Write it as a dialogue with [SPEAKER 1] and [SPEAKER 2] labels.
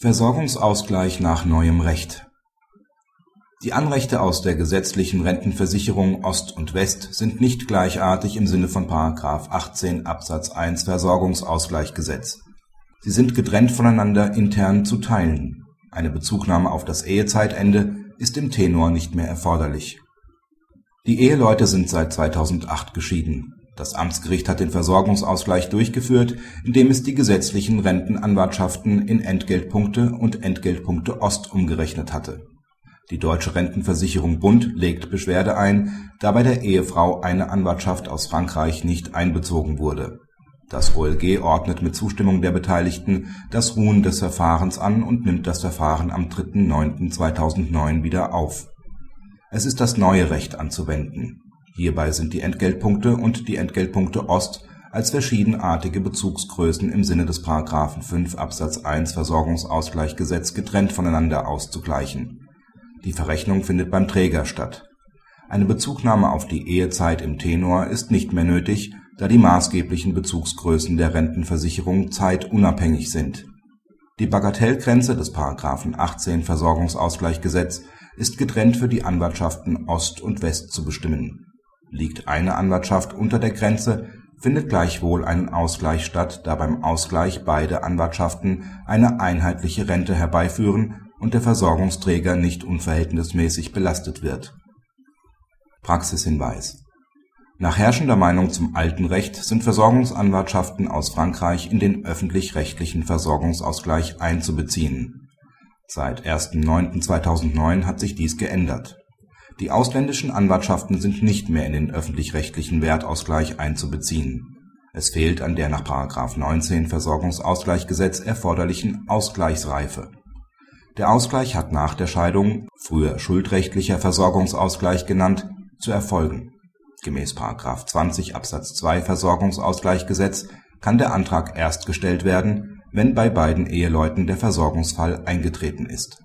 [SPEAKER 1] Versorgungsausgleich nach neuem Recht Die Anrechte aus der gesetzlichen Rentenversicherung Ost und West sind nicht gleichartig im Sinne von § 18 Absatz 1 Versorgungsausgleichsgesetz. Sie sind getrennt voneinander intern zu teilen. Eine Bezugnahme auf das Ehezeitende ist im Tenor nicht mehr erforderlich. Die Eheleute sind seit 2008 geschieden das Amtsgericht hat den Versorgungsausgleich durchgeführt, indem es die gesetzlichen Rentenanwartschaften in Entgeltpunkte und Entgeltpunkte Ost umgerechnet hatte. Die Deutsche Rentenversicherung Bund legt Beschwerde ein, da bei der Ehefrau eine Anwartschaft aus Frankreich nicht einbezogen wurde. Das OLG ordnet mit Zustimmung der Beteiligten das Ruhen des Verfahrens an und nimmt das Verfahren am 3.9.2009 wieder auf. Es ist das neue Recht anzuwenden Hierbei sind die Entgeltpunkte und die Entgeltpunkte Ost als verschiedenartige Bezugsgrößen im Sinne des § 5 Absatz 1 Versorgungsausgleichsgesetz getrennt voneinander auszugleichen. Die Verrechnung findet beim Träger statt. Eine Bezugnahme auf die Ehezeit im Tenor ist nicht mehr nötig, da die maßgeblichen Bezugsgrößen der Rentenversicherung zeitunabhängig sind. Die Bagatellgrenze des § 18 Versorgungsausgleichsgesetz ist getrennt für die Anwartschaften Ost und West zu bestimmen Liegt eine Anwartschaft unter der Grenze, findet gleichwohl ein Ausgleich statt, da beim Ausgleich beide Anwartschaften eine einheitliche Rente herbeiführen und der Versorgungsträger nicht unverhältnismäßig belastet wird. Praxishinweis Nach herrschender Meinung zum alten Recht sind Versorgungsanwartschaften aus Frankreich in den öffentlich-rechtlichen Versorgungsausgleich einzubeziehen. Seit 1.9.2009 hat sich dies geändert die ausländischen Anwartschaften sind nicht mehr in den öffentlich-rechtlichen Wertausgleich einzubeziehen. Es fehlt an der nach § 19 Versorgungsausgleichsgesetz erforderlichen Ausgleichsreife. Der Ausgleich hat nach der Scheidung (früher schuldrechtlicher Versorgungsausgleich genannt) zu erfolgen. Gemäß § 20 Absatz 2 Versorgungsausgleichsgesetz kann der Antrag erst gestellt werden, wenn bei beiden Eheleuten der Versorgungsfall eingetreten ist